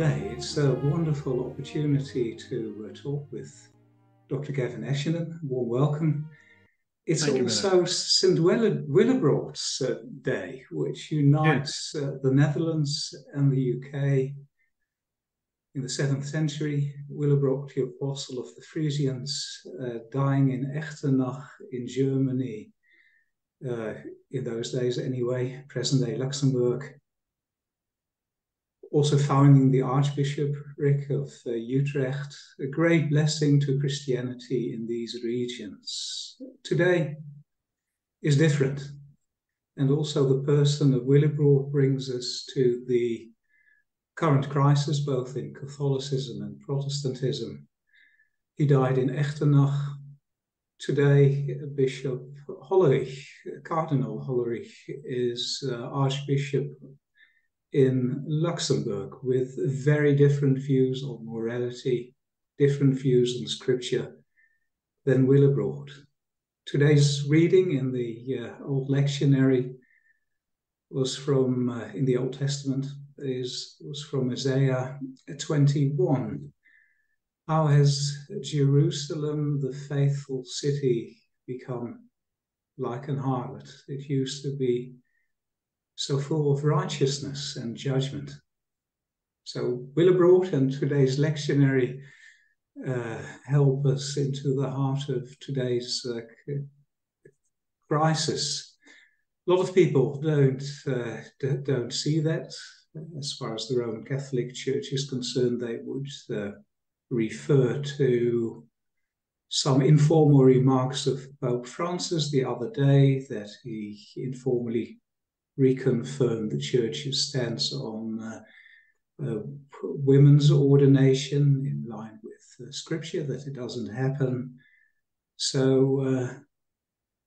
today. It's a wonderful opportunity to uh, talk with Dr. Gavin Ashenden. Warm welcome. It's Thank also St. Willibrord's uh, Day, which unites uh, the Netherlands and the UK. In the 7th century, Willebrord, the apostle of the Frisians, uh, dying in Echternach in Germany, uh, in those days anyway, present day Luxembourg, also founding the Archbishopric of uh, Utrecht, a great blessing to Christianity in these regions. Today is different. And also the person of Willibrord brings us to the current crisis, both in Catholicism and Protestantism. He died in Echternach. Today, Bishop Hollerich, Cardinal Hollerich, is uh, Archbishop in Luxembourg with very different views on morality, different views on scripture than Willibrord. Today's reading in the uh, Old Lectionary was from, uh, in the Old Testament, is was from Isaiah 21. How has Jerusalem, the faithful city, become like an harlot? It used to be so full of righteousness and judgment. So Willibrord and today's lectionary uh, help us into the heart of today's uh, crisis. A lot of people don't uh, don't see that. As far as the Roman Catholic Church is concerned, they would uh, refer to some informal remarks of Pope Francis the other day that he informally reconfirmed the Church's stance on uh, uh, women's ordination in line with Scripture, that it doesn't happen. So uh,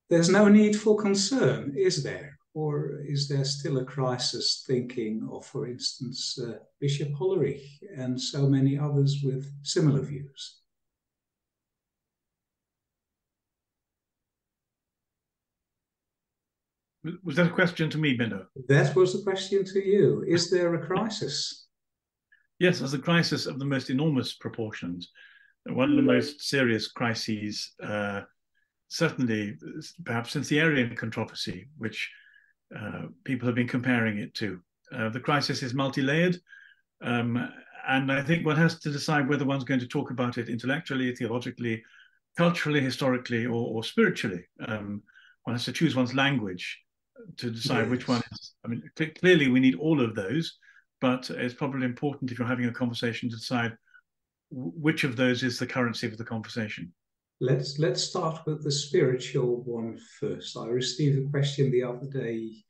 there's no need for concern, is there? Or is there still a crisis thinking of, for instance, uh, Bishop Hollerich and so many others with similar views? Was that a question to me, Benno? That was a question to you. Is there a crisis? Yes, there's a crisis of the most enormous proportions. One of the most serious crises, uh, certainly, perhaps since the Arian controversy, which uh, people have been comparing it to. Uh, the crisis is multi-layered, um, and I think one has to decide whether one's going to talk about it intellectually, theologically, culturally, historically, or, or spiritually. Um, one has to choose one's language to decide yes. which one is. I mean, cl- clearly we need all of those, but it's probably important if you're having a conversation to decide which of those is the currency of the conversation. Let's let's start with the spiritual one first. I received a question the other day.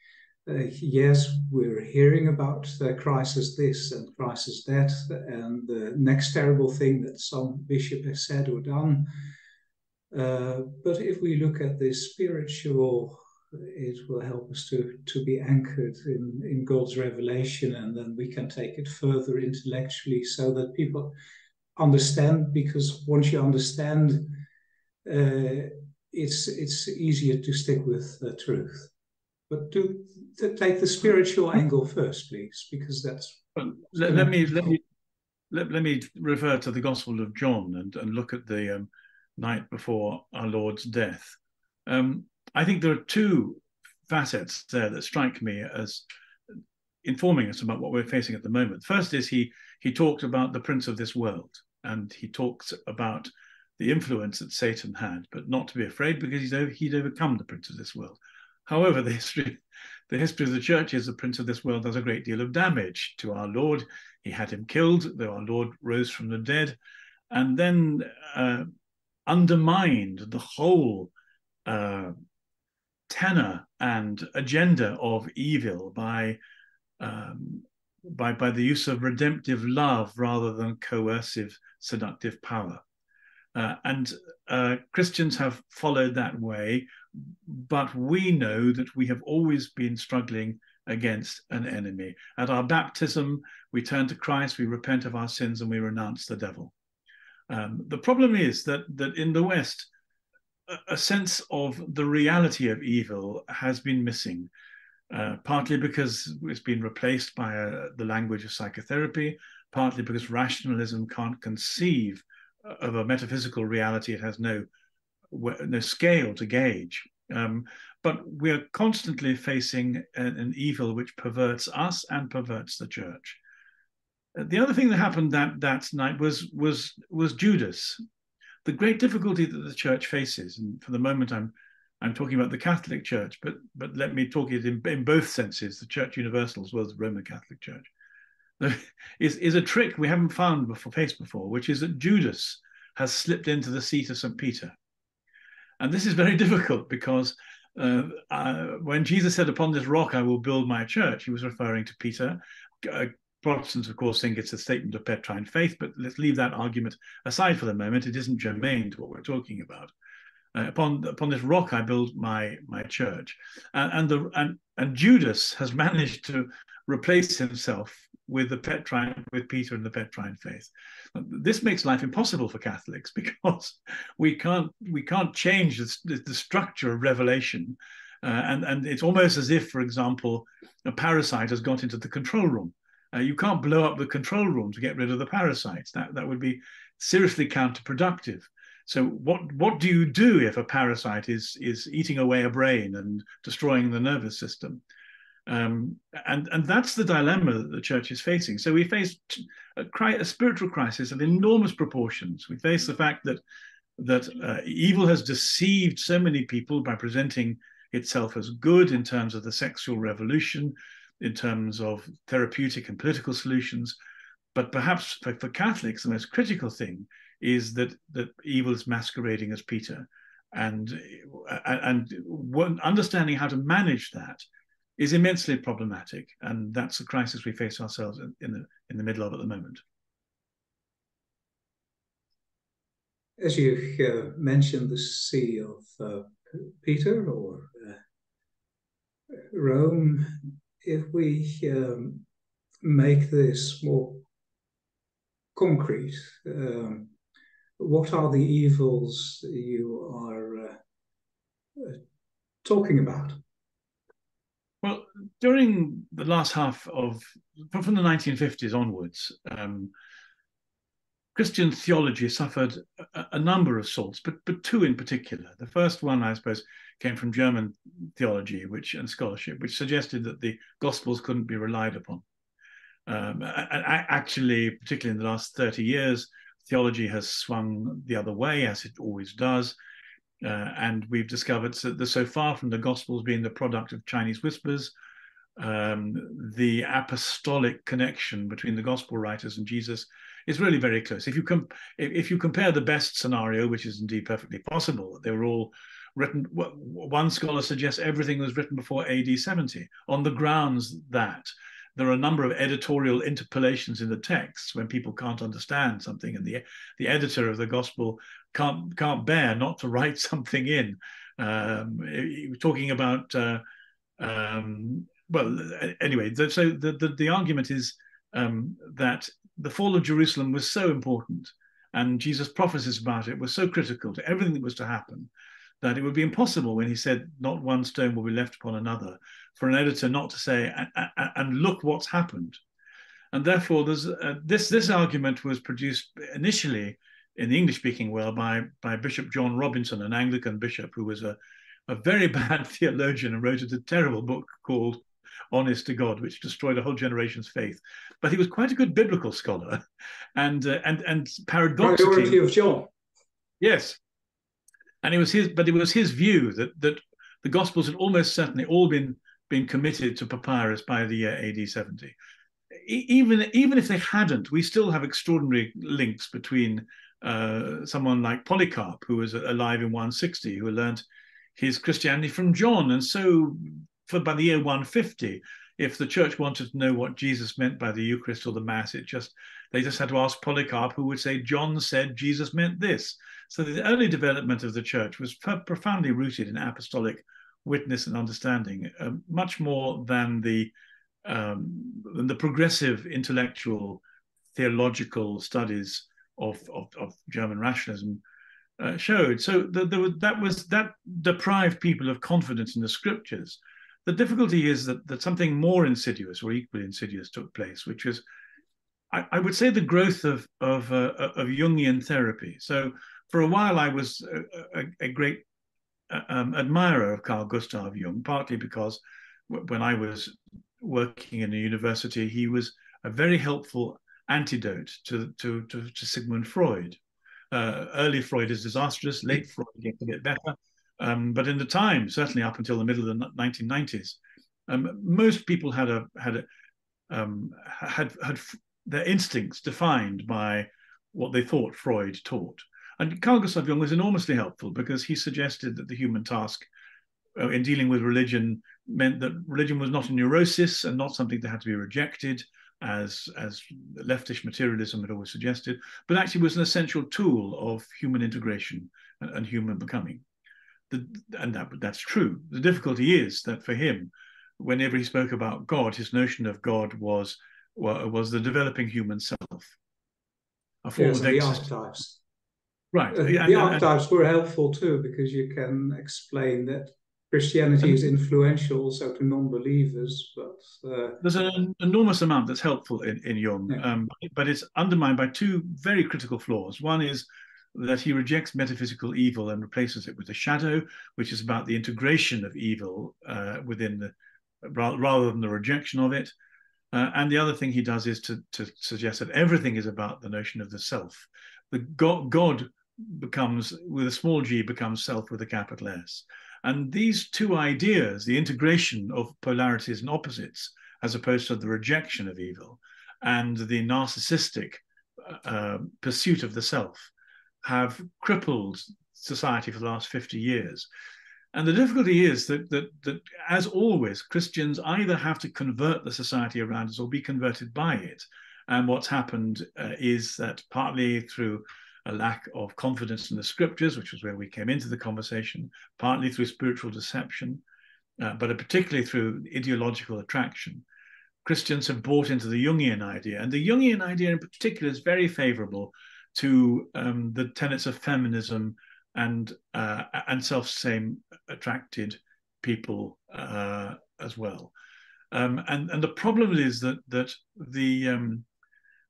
Uh, yes, we're hearing about the crisis this and crisis that, and the next terrible thing that some bishop has said or done. Uh, but if we look at the spiritual it will help us to to be anchored in in God's revelation, and then we can take it further intellectually, so that people understand. Because once you understand, uh, it's it's easier to stick with the truth. But do take the spiritual angle first, please, because that's. Let, let me let me let, let me refer to the Gospel of John and and look at the um, night before our Lord's death. Um, I think there are two facets there that strike me as informing us about what we're facing at the moment. First is he he talked about the prince of this world, and he talks about the influence that Satan had, but not to be afraid because he's over, he'd overcome the prince of this world. However, the history the history of the church is the prince of this world does a great deal of damage to our Lord. He had him killed, though our Lord rose from the dead, and then uh, undermined the whole uh, tenor and agenda of evil by um, by by the use of redemptive love rather than coercive seductive power. Uh, and uh, Christians have followed that way, but we know that we have always been struggling against an enemy. At our baptism, we turn to Christ, we repent of our sins, and we renounce the devil. Um, the problem is that that in the West, a sense of the reality of evil has been missing, uh, partly because it's been replaced by uh, the language of psychotherapy, partly because rationalism can't conceive of a metaphysical reality. It has no no scale to gauge. Um, but we are constantly facing an, an, evil which perverts us and perverts the church. The other thing that happened that that night was was was Judas. The great difficulty that the church faces, and for the moment I'm I'm talking about the Catholic Church, but but let me talk it in, in both senses, the Church Universal as well as the Roman Catholic Church, is, is a trick we haven't found before, faced before, which is that Judas has slipped into the seat of St. Peter. And this is very difficult because uh, uh, when Jesus said, Upon this rock I will build my church, he was referring to Peter. Uh, Protestants, of course, think it's a statement of Petrine faith, but let's leave that argument aside for the moment. It isn't germane to what we're talking about. Uh, upon upon this rock I build my my church, and, and the and and Judas has managed to replace himself with the Petrine, with Peter and the Petrine faith. This makes life impossible for Catholics because we can't we can't change the, the structure of revelation, uh, and and it's almost as if, for example, a parasite has got into the control room. Uh, you can't blow up the control room to get rid of the parasites. That that would be seriously counterproductive. So what what do you do if a parasite is is eating away a brain and destroying the nervous system? Um, and, and that's the dilemma that the church is facing. So we face a, a spiritual crisis of enormous proportions. We face the fact that that uh, evil has deceived so many people by presenting itself as good in terms of the sexual revolution, in terms of therapeutic and political solutions. But perhaps for, for Catholics, the most critical thing is that that evil is masquerading as Peter, and and, and understanding how to manage that is immensely problematic, and that's the crisis we face ourselves in, in the in the middle of at the moment. As you uh, mentioned, the See of uh, Peter or uh, Rome, if we um, make this more concrete, um, what are the evils you are uh, uh, talking about? Well, during the last half of from the 1950s onwards, um, Christian theology suffered a, a, number of assaults, but but two in particular. The first one, I suppose, came from German theology, which and scholarship, which suggested that the Gospels couldn't be relied upon. Um, and actually, particularly in the last 30 years, theology has swung the other way, as it always does. Uh, and we've discovered that so far from the Gospels being the product of Chinese whispers, um, the apostolic connection between the Gospel writers and Jesus is really very close. If you com- if you compare the best scenario, which is indeed perfectly possible, they were all written. One scholar suggests everything was written before AD 70 on the grounds that there are a number of editorial interpolations in the text when people can't understand something, and the the editor of the gospel can't can't bear not to write something in. Um, talking about uh, um, well, anyway, so the, the, the argument is um, that the fall of Jerusalem was so important, and Jesus' prophecies about it were so critical to everything that was to happen that it would be impossible when he said, "Not one stone will be left upon another," for an editor not to say, "And, look what's happened." And therefore, uh, this this argument was produced initially in the English-speaking world by by Bishop John Robinson, an Anglican bishop who was a a very bad theologian and wrote a terrible book called honest to God, which destroyed a whole generation's faith. But he was quite a good biblical scholar, and uh, and and paradoxically, priority of John. Yes, and it was his, but it was his view that that the Gospels had almost certainly all been been committed to papyrus by the year AD 70. Even even if they hadn't, we still have extraordinary links between uh, someone like Polycarp, who was alive in 160, who learned his Christianity from John, and so for by the year 150, if the church wanted to know what Jesus meant by the Eucharist or the Mass, it just they just had to ask Polycarp, who would say, John said Jesus meant this. So the early development of the church was profoundly rooted in apostolic witness and understanding, uh, much more than the um, than the progressive intellectual theological studies of, of, of German rationalism uh, showed. So the, the, that was that deprived people of confidence in the scriptures. The difficulty is that, that something more insidious or equally insidious took place, which was I, I, would say the growth of of, uh, of Jungian therapy. So for a while, I was a, a, a great uh, um, admirer of Carl Gustav Jung, partly because when I was working in a university, he was a very helpful antidote to, to, to, to Sigmund Freud. Uh, early Freud is disastrous, late Freud gets a bit better. Um, but in the time, certainly up until the middle of the 1990s, um, most people had a had a, um, had had their instincts defined by what they thought Freud taught. And Carl Gustav Jung was enormously helpful because he suggested that the human task uh, in dealing with religion meant that religion was not a neurosis and not something that had to be rejected, as as leftish materialism had always suggested, but actually was an essential tool of human integration and, and human becoming. The, and that that's true. The difficulty is that for him, whenever he spoke about God, his notion of God was was the developing human self. A form yes, of the archetypes. Right. Uh, the archetypes were helpful too because you can explain that Christianity is influential also to non-believers, but uh, there's an enormous amount that's helpful in, in Jung, yeah. um, but it's undermined by two very critical flaws. One is that he rejects metaphysical evil and replaces it with a shadow, which is about the integration of evil uh, within the rather than the rejection of it. Uh, and the other thing he does is to, to suggest that everything is about the notion of the self. The God, God becomes with a small g becomes self with a capital S. And these two ideas, the integration of polarities and opposites, as opposed to the rejection of evil, and the narcissistic uh, pursuit of the self, have crippled society for the last 50 years. And the difficulty is that, that, that, as always, Christians either have to convert the society around us or be converted by it. And what's happened uh, is that partly through a lack of confidence in the scriptures, which was where we came into the conversation, partly through spiritual deception, uh, but particularly through ideological attraction. Christians have bought into the Jungian idea, and the Jungian idea in particular is very favorable to um, the tenets of feminism and uh, and self-same attracted people uh, as well. Um, and and the problem is that that the um,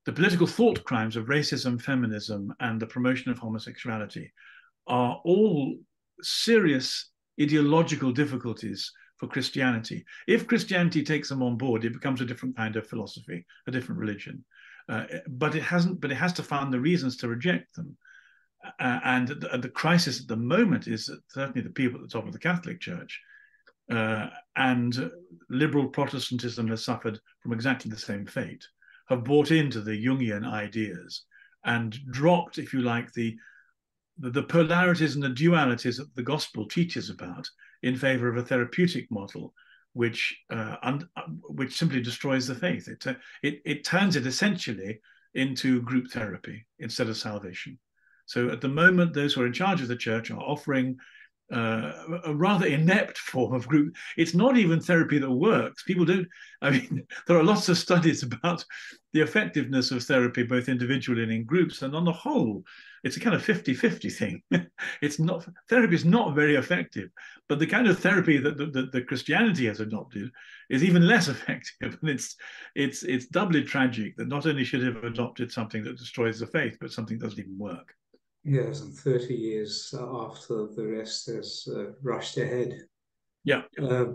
the political thought crimes of racism, feminism, and the promotion of homosexuality are all serious ideological difficulties for Christianity. If Christianity takes them on board, it becomes a different kind of philosophy, a different religion. Uh, but it hasn't. But it has to find the reasons to reject them. Uh, and the, the, crisis at the moment is certainly the people at the top of the Catholic Church uh, and liberal Protestantism has suffered from exactly the same fate have bought into the Jungian ideas and dropped, if you like, the, the, the polarities and the dualities that the gospel teaches about in favor of a therapeutic model which uh, un, uh, which simply destroys the faith. It, uh, it, it turns it essentially into group therapy instead of salvation. So at the moment, those who are in charge of the church are offering uh, a rather inept form of group. It's not even therapy that works. People don't, I mean, there are lots of studies about the effectiveness of therapy, both individually and in groups. And on the whole, it's a kind of 50 50 thing. it's not, therapy is not very effective. But the kind of therapy that, that, that Christianity has adopted is even less effective. And it's, it's, it's doubly tragic that not only should it have adopted something that destroys the faith, but something that doesn't even work. Yes, and 30 years after the rest has uh, rushed ahead. Yeah. Uh,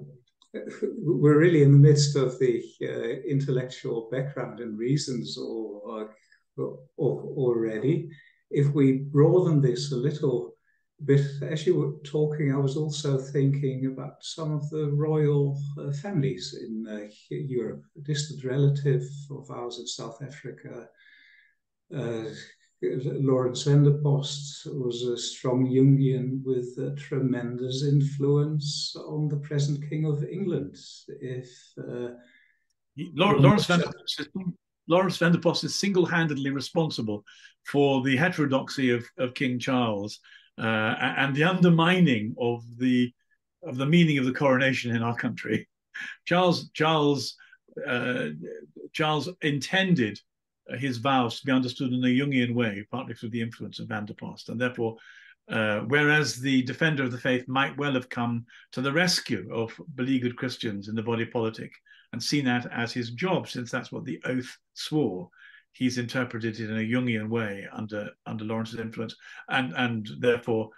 we're really in the midst of the uh, intellectual background and reasons or, or, or, already. If we broaden this a little bit, as you were talking, I was also thinking about some of the royal uh, families in uh, Europe, a distant relative of ours in South Africa. Uh, Laurens Post was a strong Jungian with a tremendous influence on the present King of England. If uh, Lawrence Vanderpost, Post is single-handedly responsible for the heterodoxy of, of King Charles uh, and the undermining of the of the meaning of the coronation in our country. Charles Charles uh, Charles intended his vows to be understood in a Jungian way, partly through the influence of van der Post. And therefore, uh, whereas the defender of the faith might well have come to the rescue of beleaguered Christians in the body politic and seen that as his job, since that's what the oath swore, he's interpreted it in a Jungian way under under Laurens's influence, and and therefore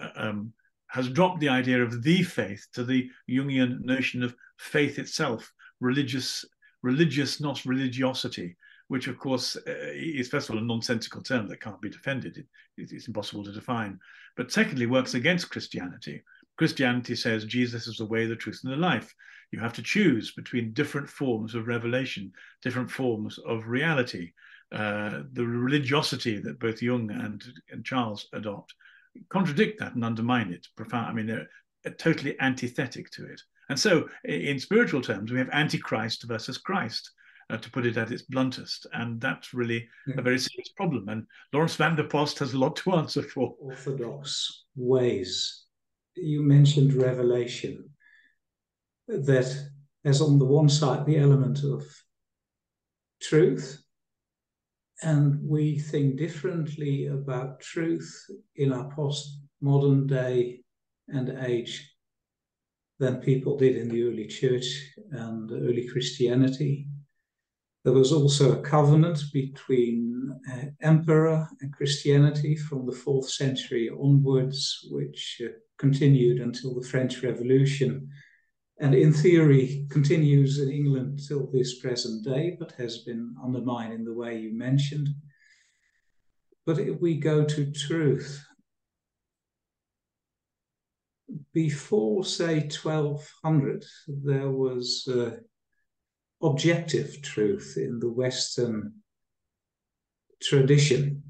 uh, um, has dropped the idea of the faith to the Jungian notion of faith itself, religious religious, not religiosity, which of course uh, is first of all a nonsensical term that can't be defended. It, it's impossible to define. But secondly, works against Christianity. Christianity says Jesus is the way, the truth, and the life. You have to choose between different forms of revelation, different forms of reality. Uh, the religiosity that both Jung and, and Charles adopt contradict that and undermine it. Profound. I mean, they're, they're totally antithetic to it. And so, in spiritual terms, we have antichrist versus Christ. Uh, to put it at its bluntest. And that's really yeah. a very serious problem. And Laurens van der Post has a lot to answer for. Orthodox ways. You mentioned revelation, that has on the one side the element of truth, and we think differently about truth in our postmodern day and age than people did in the early church and early Christianity. There was also a covenant between uh, emperor and Christianity from the fourth century onwards, which uh, continued until the French Revolution, and in theory continues in England till this present day, but has been undermined in the way you mentioned. But if we go to truth, before, say, 1200, there was uh, objective truth in the Western tradition.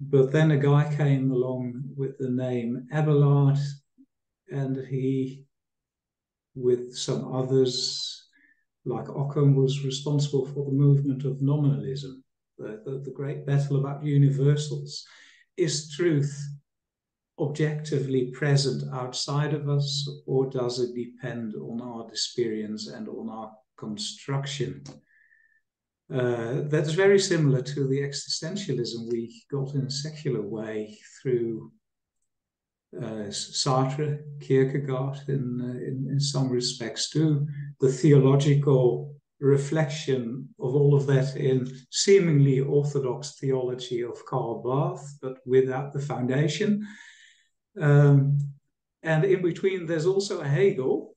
But then a guy came along with the name Abelard, and he, with some others, like Occam, was responsible for the movement of nominalism, the, the, the great battle about universals. Is truth objectively present outside of us, or does it depend on our experience and on our construction? Uh, that's very similar to the existentialism we got in a secular way through uh, Sartre, Kierkegaard, in, uh, in, in some respects too. The theological reflection of all of that in seemingly orthodox theology of Karl Barth, but without the foundation. Um, and in between, there's also a Hegel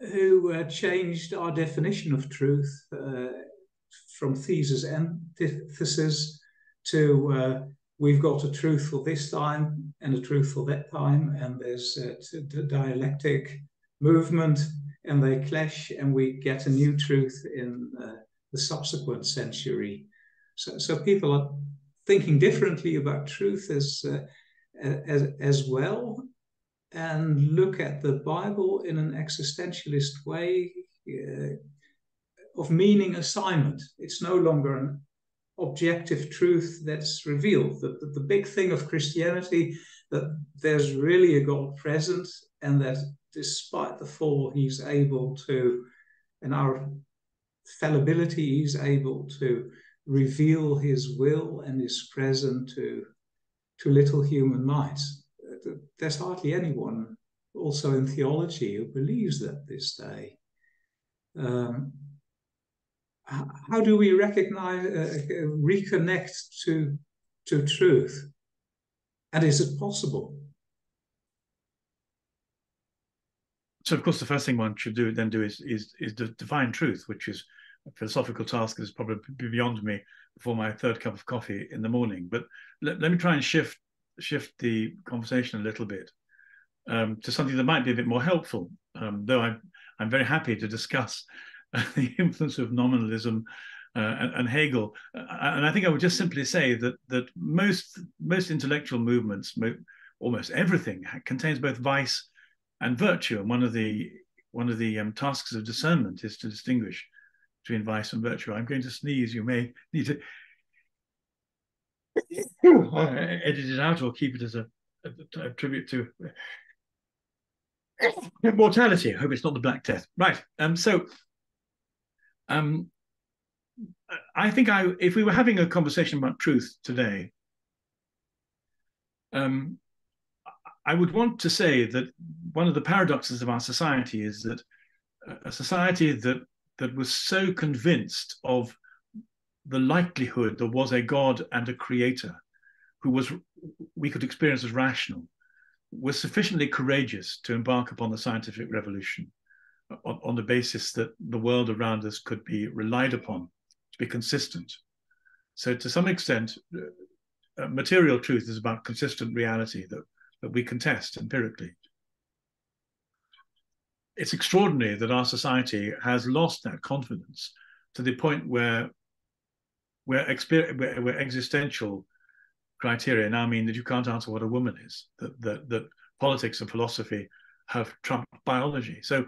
who uh, changed our definition of truth uh, from thesis antithesis to uh, we've got a truth for this time and a truth for that time, and there's a dialectic movement, and they clash, and we get a new truth in uh, the subsequent century. So, so people are thinking differently about truth as uh, as, as well and look at the Bible in an existentialist way uh, of meaning assignment. It's no longer an objective truth that's revealed. The, the, the, big thing of Christianity that there's really a God present, and that despite the fall, He's able to, and our fallibility, He's able to reveal His will and is present to to little human minds. There's hardly anyone, also in theology, who believes that this day. Um, how do we recognize, uh, reconnect to to truth, and is it possible? So, of course, the first thing one should do then do is is is define truth, which is a philosophical task that is probably beyond me before my third cup of coffee in the morning. But let, let me try and shift shift the conversation a little bit um, to something that might be a bit more helpful. Um, though I'm I'm very happy to discuss the influence of nominalism uh, and, and, Hegel. Uh, and I think I would just simply say that that most most intellectual movements, mo- almost everything, contains both vice and virtue. And one of the one of the um, tasks of discernment is to distinguish between vice and virtue. I'm going to sneeze. You may need to edit it out or keep it as a, a, a tribute to mortality. I hope it's not the Black Death. Right. Um. So, um, I think I, if we were having a conversation about truth today, um, I would want to say that one of the paradoxes of our society is that a society that that was so convinced of the likelihood there was a God and a creator who was we could experience as rational was sufficiently courageous to embark upon the scientific revolution on, on, the basis that the world around us could be relied upon to be consistent. So, to some extent, uh, material truth is about consistent reality that, that we can test empirically. It's extraordinary that our society has lost that confidence to the point where where, exper- where, where existential criteria now mean that you can't answer what a woman is, that, that, that politics and philosophy have trumped biology. So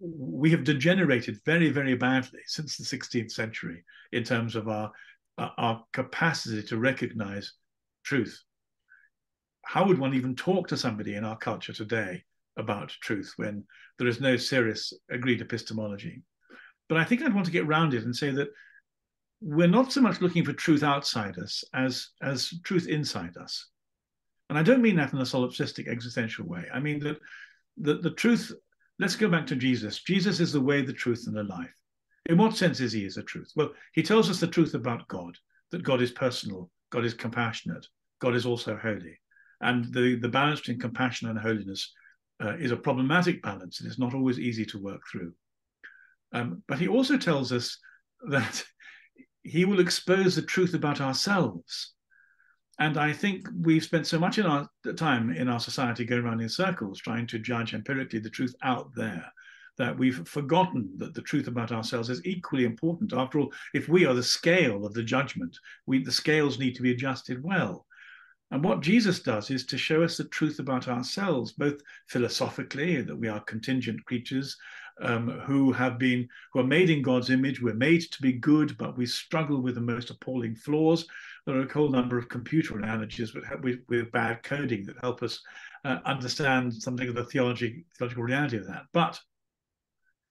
we have degenerated very, very badly since the 16th century in terms of our, uh, our capacity to recognize truth. How would one even talk to somebody in our culture today about truth when there is no serious agreed epistemology? But I think I'd want to get around it and say that we're not so much looking for truth outside us as as truth inside us. And i don't mean that in a solipsistic existential way. I mean that the, the truth let's go back to jesus. Jesus is the way the truth and the life. In what sense is he is the truth? Well he tells us the truth about god that god is personal god is compassionate god is also holy. And the the balance between compassion and holiness uh, is a problematic balance. And it's not always easy to work through. Um, but he also tells us that he will expose the truth about ourselves. And I think we've spent so much in our time in our society going around in circles trying to judge empirically the truth out there that we've forgotten that the truth about ourselves is equally important. After all, if we are the scale of the judgment, we, the scales need to be adjusted well. And what Jesus does is to show us the truth about ourselves, both philosophically, that we are contingent creatures, um, who have been who are made in God's image. We're made to be good, but we struggle with the most appalling flaws. There are a whole number of computer analogies with, with, bad coding that help us uh, understand something of the theology, theological reality of that. But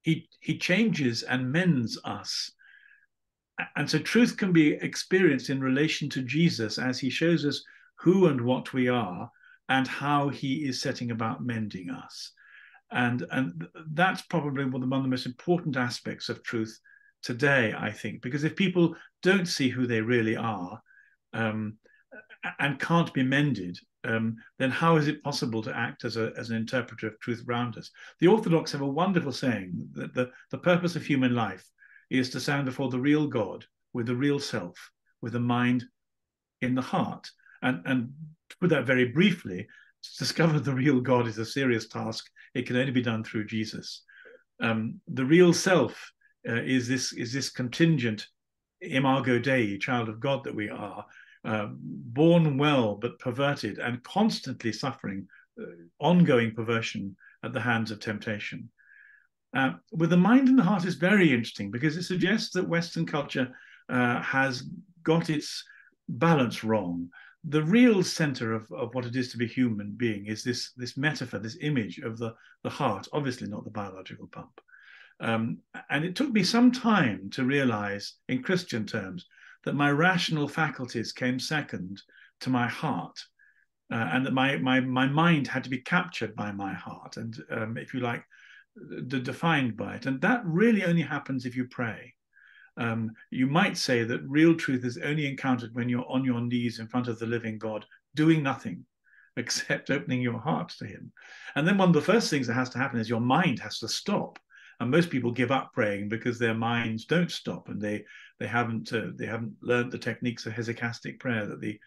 he he changes and mends us. And so truth can be experienced in relation to Jesus as he shows us who and what we are and how he is setting about mending us and and that's probably one of the most important aspects of truth today i think because if people don't see who they really are um, and can't be mended um, then how is it possible to act as, a, as an interpreter of truth around us? The orthodox have a wonderful saying that the, the purpose of human life is to stand before the real god with the real self with the mind in the heart. And and to put that very briefly to discover the real god is a serious task it can only be done through Jesus. Um, the real self uh, is this is this contingent imago Dei, child of God that we are, uh, born well but perverted and constantly suffering uh, ongoing perversion at the hands of temptation. Uh, with the mind and the heart is very interesting because it suggests that Western culture uh, has got its balance wrong the real center of, of what it is to be human being is this this metaphor, this image of the the heart, obviously not the biological pump. Um, and it took me some time to realize, in Christian terms, that my rational faculties came second to my heart, uh, and that my my my mind had to be captured by my heart, and um, if you like, defined by it. And that really only happens if you pray. Um, you might say that real truth is only encountered when you're on your knees in front of the living God, doing nothing except opening your heart to Him. And then one of the first things that has to happen is your mind has to stop. And most people give up praying because their minds don't stop, and they they haven't uh, they haven't learned the techniques of hesychastic prayer that the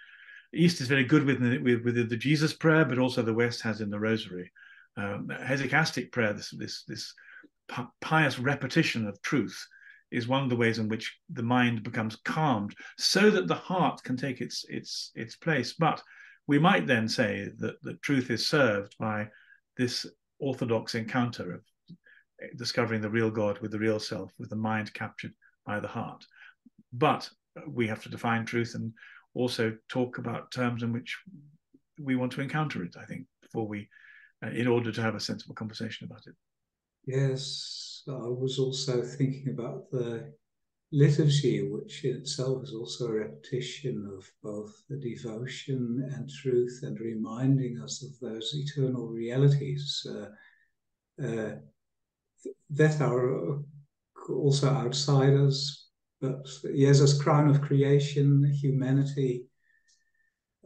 East is very good with, with, the Jesus prayer, but also the West has in the Rosary. Um, hesychastic prayer, this this this pious repetition of truth, is one of the ways in which the mind becomes calmed so that the heart can take its its its place. But we might then say that the truth is served by this orthodox encounter of discovering the real god with the real self with the mind captured by the heart. But we have to define truth and also talk about terms in which we want to encounter it i think before we uh, in order to have a sensible conversation about it yes I was also thinking about the liturgy, which in itself is also a repetition of both the devotion and truth and reminding us of those eternal realities uh, uh, that are also outside us, but yes, as crown of creation, humanity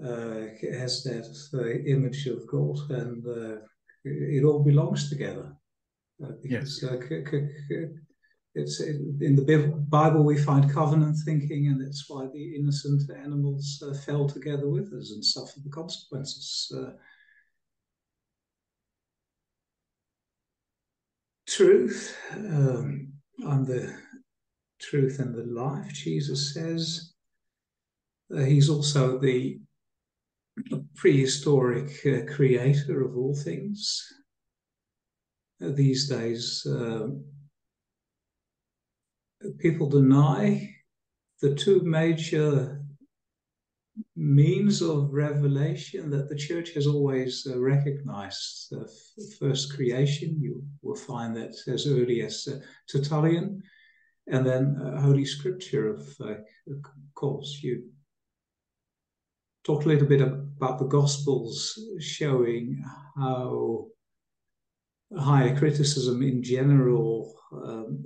uh, has that uh, image of God, and uh, it all belongs together. Uh, because, yes. Uh, it's in the Bible we find covenant thinking, and that's why the innocent animals uh, fell together with us and suffered the consequences. truth, um, I'm the truth and the life. Jesus says uh, he's also the prehistoric uh, creator of all things. Uh, these days, um, people deny the two major means of revelation that the church has always uh, recognized. Uh, first creation, you will find that as early as uh, Tertullian, and then uh, Holy Scripture, of uh, course. You talk a little bit about the Gospels showing how higher criticism in general um,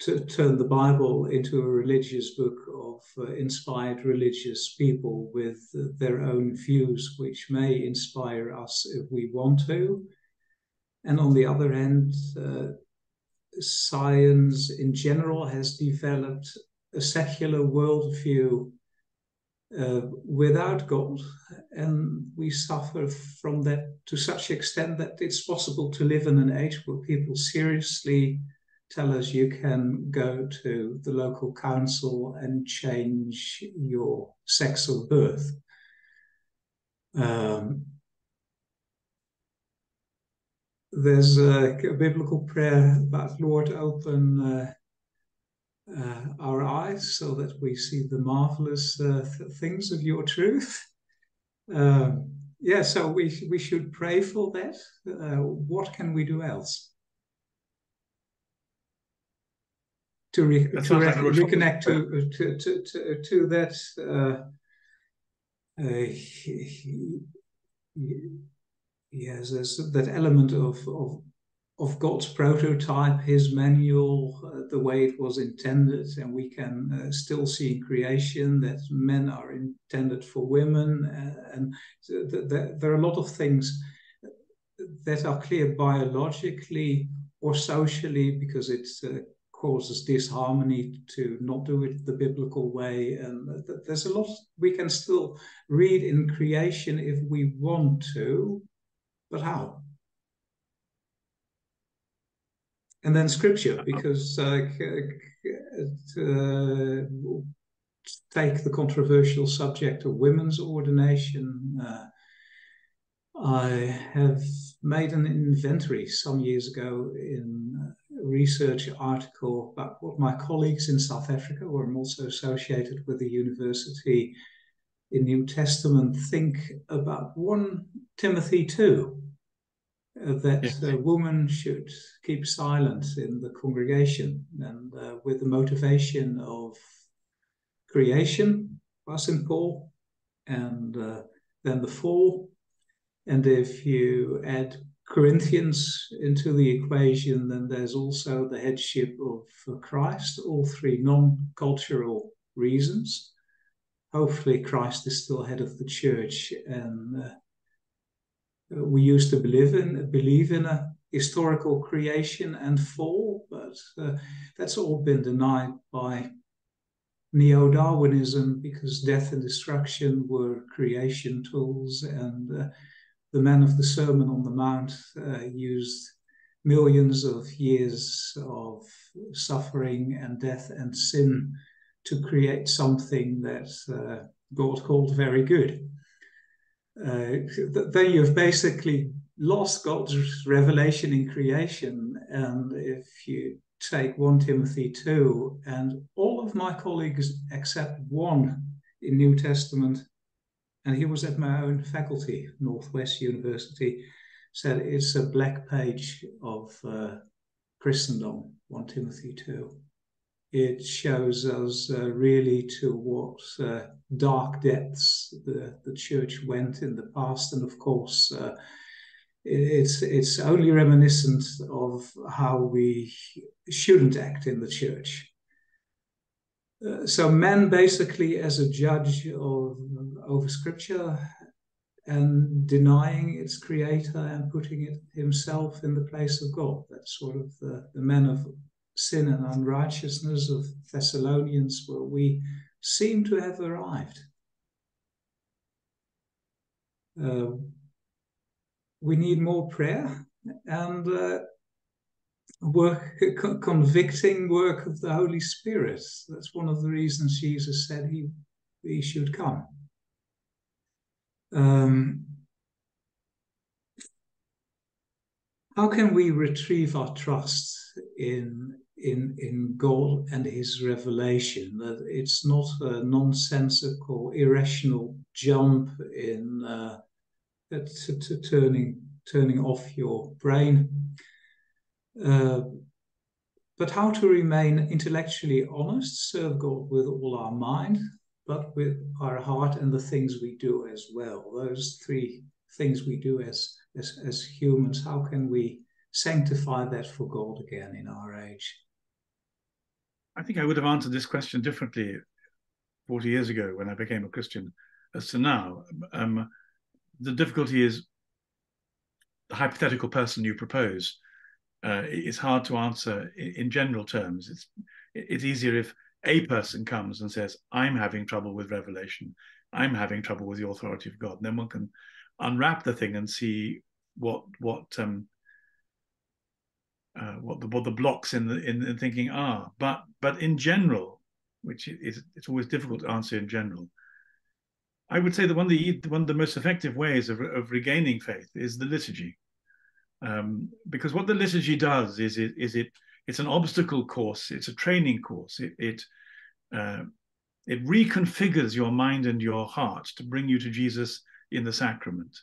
to turn the Bible into a religious book of uh, inspired religious people with uh, their own views, which may inspire us if we want to. And on the other hand, uh, science in general has developed a secular worldview uh, without God, and we suffer from that to such extent that it's possible to live in an age where people seriously tell us you can go to the local council and change your sex of birth. Um, there's a, a, biblical prayer about Lord, open uh, uh, our eyes so that we see the marvelous uh, th things of your truth. Um, yeah, so we we should pray for that. Uh, what can we do else? to, re, to re, reconnect to, to, to, to, to that uh, uh, yes, there's that element of, of of God's prototype, His manual, uh, the way it was intended, and we can uh, still see in creation that men are intended for women, uh, and th th there are a lot of things that are clear biologically or socially because it uh, causes disharmony to not do it the biblical way. And there's a lot we can still read in creation if we want to, but how? And then scripture, because uh, uh, take the controversial subject of women's ordination. Uh, I have made an inventory some years ago in a research article about what my colleagues in South Africa, where I'm also associated with the university in New Testament, think about. 1 Timothy 2, uh, that yes. a woman should keep silent in the congregation and uh, with the motivation of creation, as in Paul, and uh, then the fall. And if you add Corinthians into the equation, then there's also the headship of Christ, all three non cultural reasons. Hopefully, Christ is still head of the church, and uh, we used to believe in believe in a historical creation and fall, but uh, that's all been denied by neo Darwinism because death and destruction were creation tools, and uh, the man of the Sermon on the Mount uh, used millions of years of suffering and death and sin to create something that uh, God called very good. Uh, then you've basically lost God's revelation in creation. And if you take 1 Timothy 2, and all of my colleagues except one in New Testament and he was at my own faculty, Northwest University, said it's a black page of uh, Christendom, 1 Timothy 2. It shows us uh, really to what uh, dark depths the, the church went in the past. And of course, uh, it's, it's only reminiscent of how we shouldn't act in the church. Uh, so man basically as a judge of over scripture and denying its creator and putting it himself in the place of God. That's sort of the, the man of sin and unrighteousness of Thessalonians, where we seem to have arrived. Uh, we need more prayer and uh, work, convicting work of the Holy Spirit. That's one of the reasons Jesus said he, he should come. Um, how can we retrieve our trust in in in God and His revelation? That it's not a nonsensical, irrational jump in uh, to, to turning turning off your brain. Uh, but how to remain intellectually honest, serve God with all our mind, but with our heart and the things we do as well. Those three things we do as, as, as humans, how can we sanctify that for God again in our age? I think I would have answered this question differently 40 years ago when I became a Christian as to now. Um, the difficulty is the hypothetical person you propose. Uh, it's hard to answer in, in general terms. It's it's easier if a person comes and says, I'm having trouble with revelation, I'm having trouble with the authority of God. And then one can unwrap the thing and see what what um, uh, what the what the blocks in the in, in thinking are. But but in general, which is it's always difficult to answer in general. I would say that one of the one of the most effective ways of, of regaining faith is the liturgy, um, because what the liturgy does is it is it it's an obstacle course. It's a training course. It it, uh, it reconfigures your mind and your heart to bring you to Jesus in the sacrament.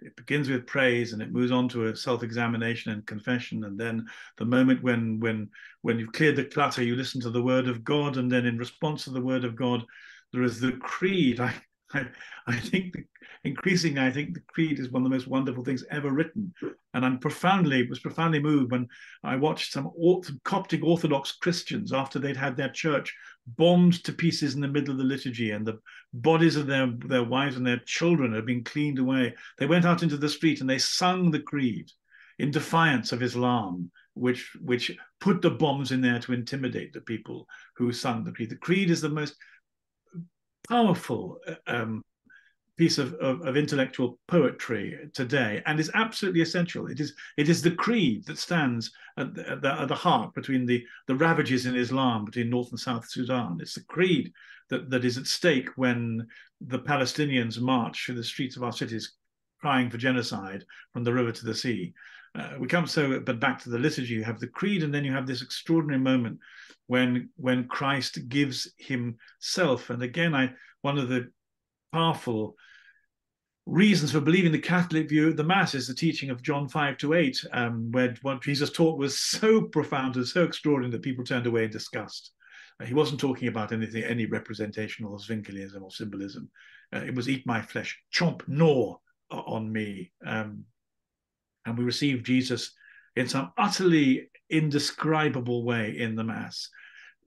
It begins with praise and it moves on to a self-examination and confession, and then the moment when when when you've cleared the clutter, you listen to the word of God, and then in response to the word of God, there is the creed. I I, I think the, increasingly, I think the creed is one of the most wonderful things ever written, and I'm profoundly was profoundly moved when I watched some, some Coptic Orthodox Christians after they'd had their church bombed to pieces in the middle of the liturgy, and the bodies of their their wives and their children had been cleaned away. They went out into the street and they sung the creed in defiance of Islam, which which put the bombs in there to intimidate the people who sung the creed. The creed is the most powerful um, piece of, of, of, intellectual poetry today and is absolutely essential. It is it is the creed that stands at the, at the, at the heart between the, the ravages in Islam between North and South Sudan. It's the creed that, that is at stake when the Palestinians march through the streets of our cities crying for genocide from the river to the sea. Uh, we come so, but back to the liturgy, you have the creed, and then you have this extraordinary moment when when Christ gives Himself. And again, I one of the powerful reasons for believing the Catholic view of the Mass is the teaching of John 5 to 8, um, where what Jesus taught was so profound and so extraordinary that people turned away in disgust. Uh, he wasn't talking about anything, any representational or Zwinglianism or symbolism. Uh, it was eat my flesh, chomp, gnaw on me. Um, and we receive Jesus in some utterly indescribable way in the Mass.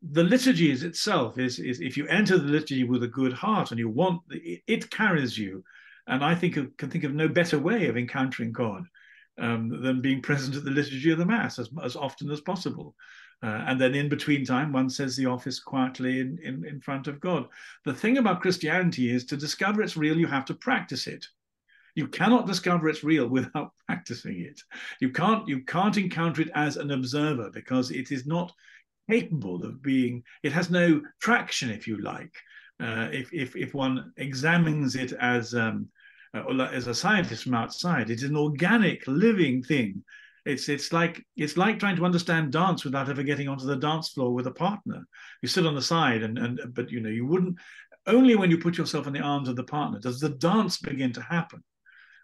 The liturgy is itself is, is if you enter the liturgy with a good heart and you want, it, carries you. And I think of, can think of no better way of encountering God um, than being present at the liturgy of the Mass as, as often as possible. Uh, and then in between time, one says the office quietly in, in, in front of God. The thing about Christianity is to discover it's real, you have to practice it. You cannot discover it's real without practicing it. You can't you can't encounter it as an observer because it is not capable of being. It has no traction, if you like. Uh, if if if one examines it as um, uh, as a scientist from outside, it is an organic, living thing. It's it's like it's like trying to understand dance without ever getting onto the dance floor with a partner. You sit on the side, and and but you know you wouldn't. Only when you put yourself in the arms of the partner does the dance begin to happen.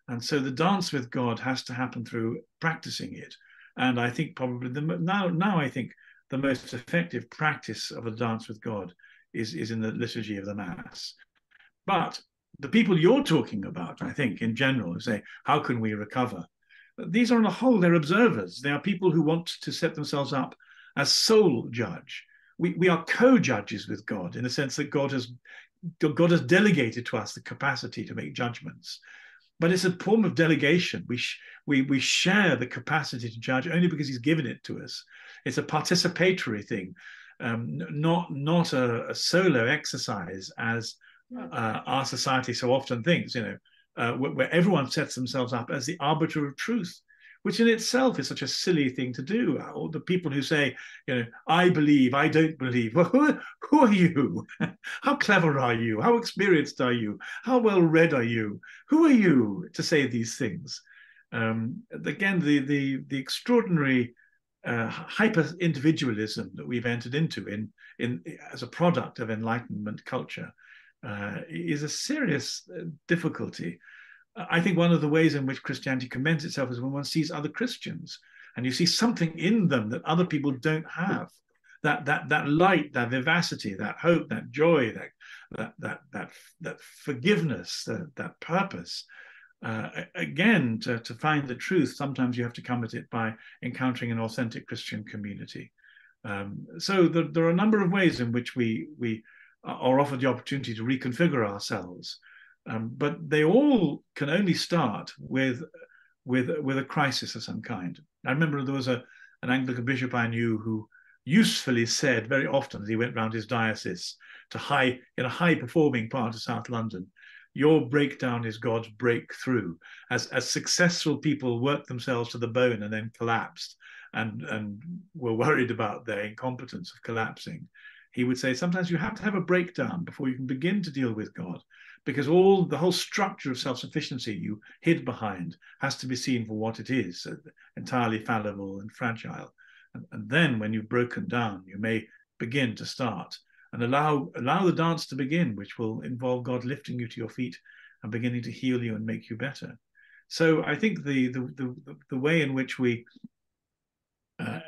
And so the dance with God has to happen through practicing it. And I think probably the now now I think the most effective practice of a dance with God is, is in the liturgy of the Mass. But the people you're talking about, I think, in general, say, how can we recover? These are on the whole, they're observers. They are people who want to set themselves up as sole judge. we, we are co-judges with God in the sense that God has God has delegated to us the capacity to make judgments. But it's a form of delegation. We, sh- we, we share the capacity to judge only because he's given it to us. It's a participatory thing, um, not, not a, a, solo exercise as uh, our society so often thinks, you know, uh, where, where everyone sets themselves up as the arbiter of truth which in itself is such a silly thing to do. Or the people who say, you know, I believe, I don't believe. Well, who, who are you? How clever are you? How experienced are you? How well read are you? Who are you to say these things? Um, again, the the the extraordinary uh, hyper individualism that we've entered into in in as a product of Enlightenment culture uh, is a serious uh, difficulty. I think one of the ways in which Christianity commends itself is when one sees other Christians and you see something in them that other people don't have. That that that light, that vivacity, that hope, that joy, that that that that that forgiveness, that that purpose. Uh, again, to, to find the truth, sometimes you have to come at it by encountering an authentic Christian community. Um, so the, there are a number of ways in which we we are offered the opportunity to reconfigure ourselves um, but they all can only start with with with a crisis of some kind. I remember there was a an Anglican bishop I knew who usefully said very often as he went round his diocese to high in a high performing part of South London, your breakdown is God's breakthrough. As as successful people worked themselves to the bone and then collapsed and and were worried about their incompetence of collapsing, he would say sometimes you have to have a breakdown before you can begin to deal with God because all the whole structure of self-sufficiency you hid behind has to be seen for what it is, uh, entirely fallible and fragile. And, and, then when you've broken down, you may begin to start and allow allow the dance to begin, which will involve God lifting you to your feet and beginning to heal you and make you better. So I think the the the, the way in which we uh,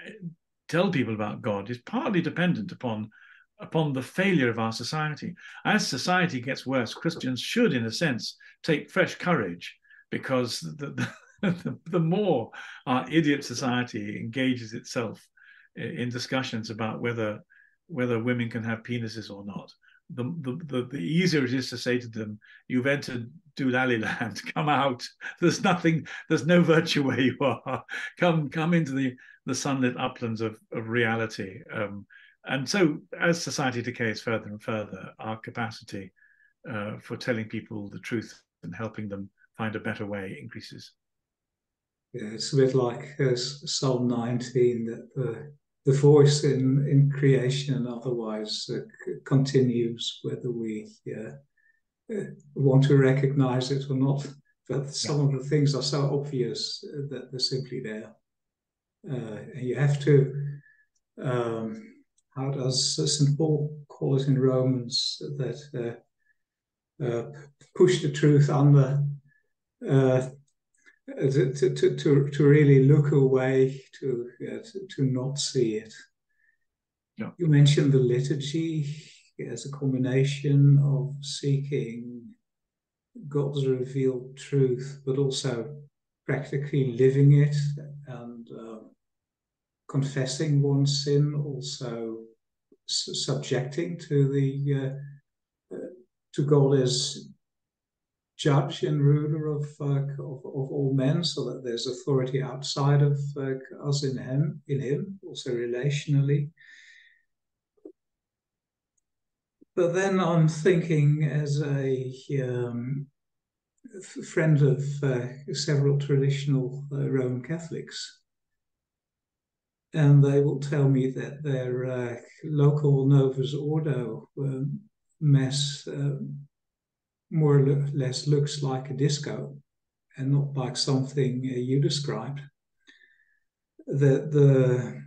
tell people about God is partly dependent upon upon the failure of our society. As society gets worse, Christians should, in a sense, take fresh courage because the, the, the more our idiot society engages itself in discussions about whether whether women can have penises or not, the, the, the, easier it is to say to them, you've entered Doolally land, come out. There's nothing, there's no virtue where you are. Come, come into the, the sunlit uplands of, of reality. Um, and so, as society decays further and further, our capacity uh, for telling people the truth and helping them find a better way increases. Yeah, it's a bit like uh, Psalm 19 that the, the voice in, in creation and otherwise uh, continues, whether we uh, uh, want to recognize it or not. But some of the things are so obvious that they're simply there. Uh, and you have to. Um, how does St. Paul call it in Romans that uh, uh, push the truth under uh, to, to, to, to really look away, to, to, to not see it. Yeah. You mentioned the liturgy as a combination of seeking God's revealed truth, but also practically living it and um, confessing one's sin, also subjecting to the uh, uh, to God as judge and ruler of, uh, of, of all men, so that there's authority outside of uh, us in Him, in Him, also relationally. But then I'm thinking as a um, friend of uh, several traditional uh, Roman Catholics and they will tell me that their uh, local Novus Ordo um, mess uh, more or less looks like a disco and not like something uh, you described. That the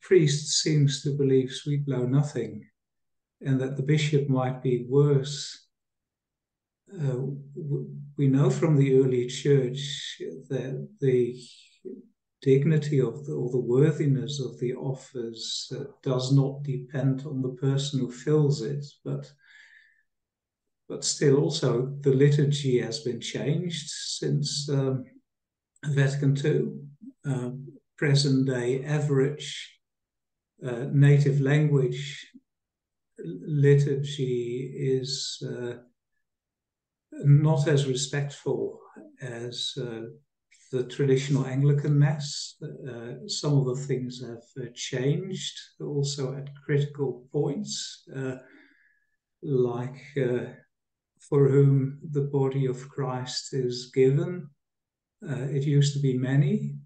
priest seems to believe sweet blow nothing and that the bishop might be worse. Uh, we know from the early church that the dignity of the, or the worthiness of the office uh, does not depend on the person who fills it, but but still also the liturgy has been changed since um, Vatican II. Uh, present day average uh, native language liturgy is uh, not as respectful as uh, the traditional Anglican Mass. Uh, some of the things have uh, changed also at critical points, uh, like uh, for whom the body of Christ is given. Uh, it used to be many.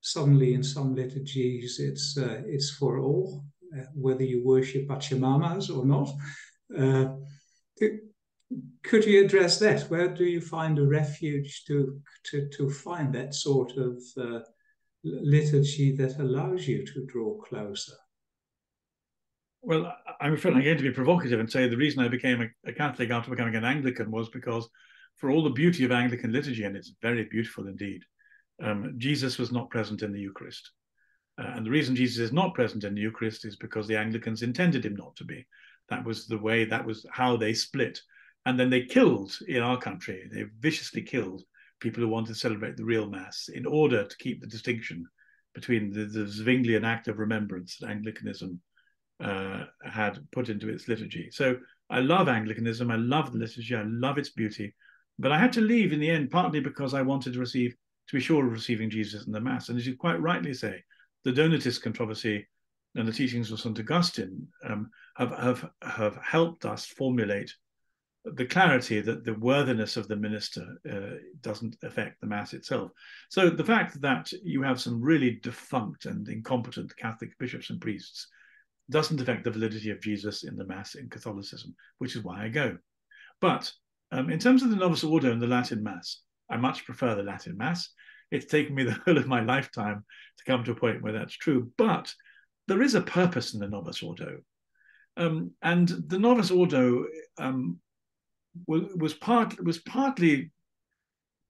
Suddenly, in some liturgies, it's it's for all, whether you worship Pachamamas or not could you address that? Where do you find a refuge to to to find that sort of uh, liturgy that allows you to draw closer? Well, I'm afraid I'm going to be provocative and say the reason I became a, a, Catholic after becoming an Anglican was because, for all the beauty of Anglican liturgy, and it's very beautiful indeed, um, Jesus was not present in the Eucharist. Uh, and the reason Jesus is not present in the Eucharist is because the Anglicans intended him not to be. That was the way, that was how they split and then they killed in our country, they viciously killed people who wanted to celebrate the real Mass in order to keep the distinction between the, the Zwinglian act of remembrance that Anglicanism uh, had put into its liturgy. So I love Anglicanism, I love the liturgy, I love its beauty, but I had to leave in the end, partly because I wanted to receive, to be sure of receiving Jesus in the Mass. And as you quite rightly say, the Donatist controversy and the teachings of St. Augustine um, have, have, have helped us formulate the clarity that the worthiness of the minister uh, doesn't affect the mass itself. So the fact that you have some really defunct and incompetent Catholic bishops and priests doesn't affect the validity of Jesus in the mass in Catholicism, which is why I go. But um, in terms of the Novus Ordo and the Latin Mass, I much prefer the Latin Mass. It's taken me the whole of my lifetime to come to a point where that's true. But there is a purpose in the Novus Ordo. Um, and the Novus Ordo um, was, was part was partly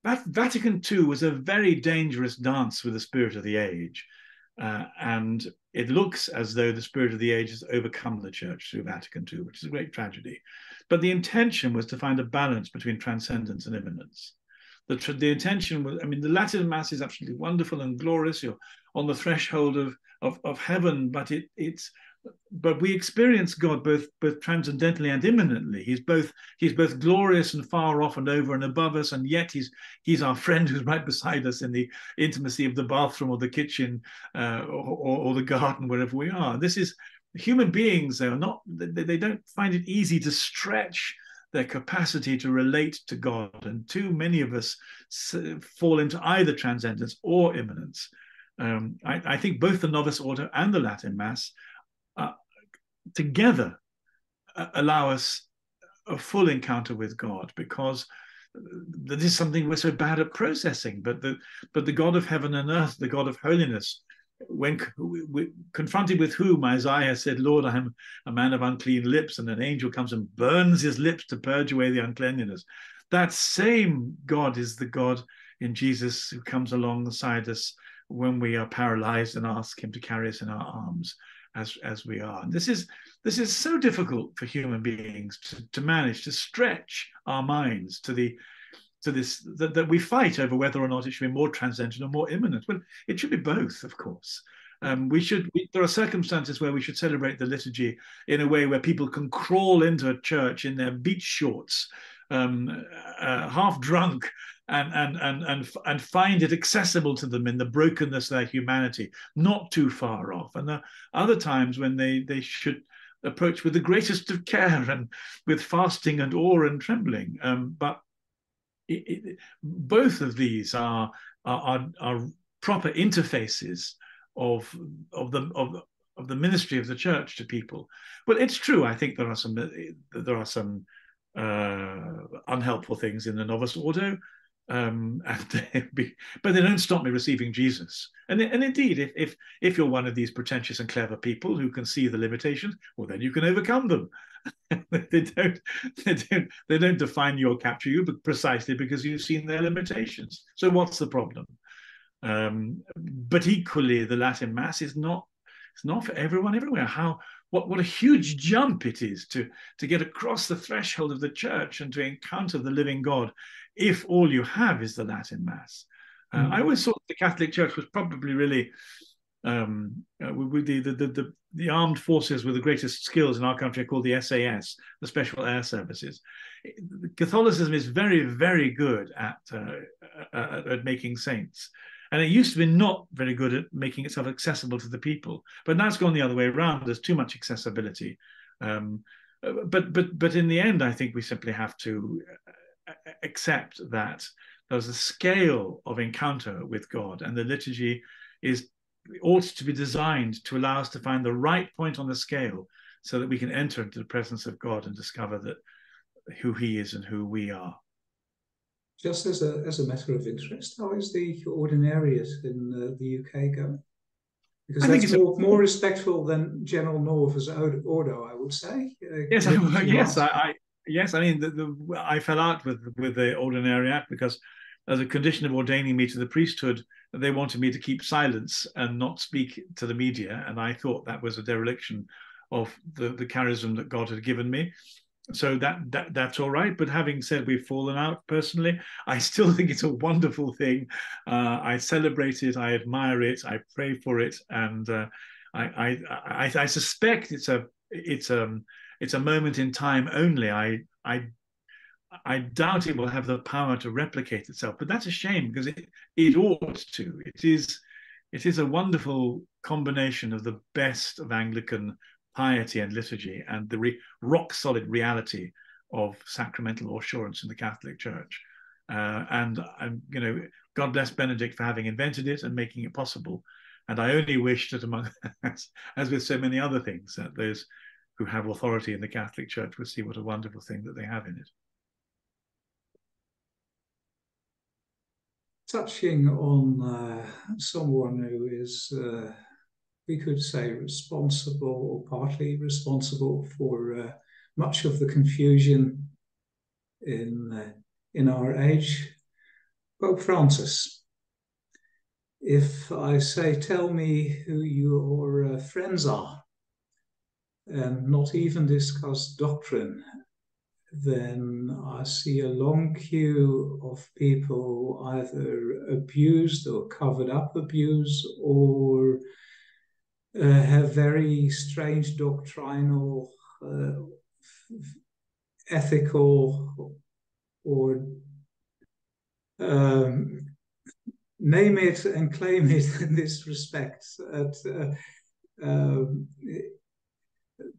that Vatican II was a very dangerous dance with the spirit of the age. Uh, and it looks as though the spirit of the age has overcome the church through Vatican II, which is a great tragedy. But the intention was to find a balance between transcendence and immanence. The, the intention was, I mean, the Latin Mass is absolutely wonderful and glorious. You're on the threshold of, of, of heaven, but it, it's but we experience God both both transcendently and immanently. He's both he's both glorious and far off and over and above us, and yet he's he's our friend who's right beside us in the intimacy of the bathroom or the kitchen uh, or, or, the garden wherever we are. This is human beings. They are not they, they don't find it easy to stretch their capacity to relate to God, and too many of us fall into either transcendence or immanence. Um, I, I think both the Novus Ordo and the Latin Mass together uh, allow us a full encounter with God because that is something we're so bad at processing. But the but the God of heaven and earth, the God of holiness, when confronted with whom Isaiah said, "Lord, I am a man of unclean lips," and an angel comes and burns his lips to purge away the uncleanliness. That same God is the God in Jesus who comes alongside us when we are paralyzed and ask Him to carry us in our arms as as we are. And this is this is so difficult for human beings to, to manage to stretch our minds to the to this that, that we fight over whether or not it should be more transcendent or more immanent. Well, it should be both, of course. Um, we should. We, there are circumstances where we should celebrate the liturgy in a way where people can crawl into a church in their beach shorts, um, uh, half drunk, and and and and and find it accessible to them in the brokenness of their humanity, not too far off. And there are other times when they they should approach with the greatest of care and with fasting and awe and trembling. Um, but it, it, both of these are, are are proper interfaces of of the of of the ministry of the church to people. Well, it's true. I think there are some there are some uh, unhelpful things in the Novus Ordo um, and be, but they don't stop me receiving Jesus. And, and indeed, if, if if you're one of these pretentious and clever people who can see the limitations, well, then you can overcome them. they don't they don't they don't define you or capture you, but precisely because you've seen their limitations. So what's the problem? Um, but equally, the Latin Mass is not it's not for everyone everywhere. How what, what a huge jump it is to, to get across the threshold of the church and to encounter the living God if all you have is the Latin Mass. Uh, mm. I always thought the Catholic Church was probably really um, uh, with the, the, the, the, armed forces with the greatest skills in our country are called the SAS, the Special Air Services. Catholicism is very, very good at, uh, at, at making saints. And it used to be not very good at making itself accessible to the people, but now it's gone the other way around. There's too much accessibility. Um, but but but in the end, I think we simply have to uh, accept that there's a scale of encounter with God, and the liturgy is ought to be designed to allow us to find the right point on the scale so that we can enter into the presence of God and discover that who he is and who we are. Just as a, as a matter of interest, how is the ordinariate in uh, the UK going? Because I that's more, a, more respectful than General North's Ordo, I would say. Uh, yes, I, yes, I, I, yes. I mean, the, the, I fell out with with the ordinariate because, as a condition of ordaining me to the priesthood, they wanted me to keep silence and not speak to the media, and I thought that was a dereliction of the, the charism that God had given me. So that, that that's all right. But having said we've fallen out personally, I still think it's a wonderful thing. Uh, I celebrate it, I admire it, I pray for it, and uh, I, I, I I suspect it's a it's um, it's a moment in time only. I I I doubt it will have the power to replicate itself, but that's a shame because it, it ought to. It is it is a wonderful combination of the best of Anglican piety and liturgy and the re- rock solid reality of sacramental assurance in the Catholic Church. Uh, and and you know, God bless Benedict for having invented it and making it possible. And I only wish that among, as, as with so many other things, that those who have authority in the Catholic Church would see what a wonderful thing that they have in it. touching on uh, someone who is, uh, we could say, responsible or partly responsible for uh, much of the confusion in uh, in our age, Pope Francis. If I say, tell me who your uh, friends are, and not even discuss doctrine then I see a long queue of people either abused or covered up abuse or have very strange doctrinal, uh, ethical, or um, name it and claim it in this respect. At, uh, um,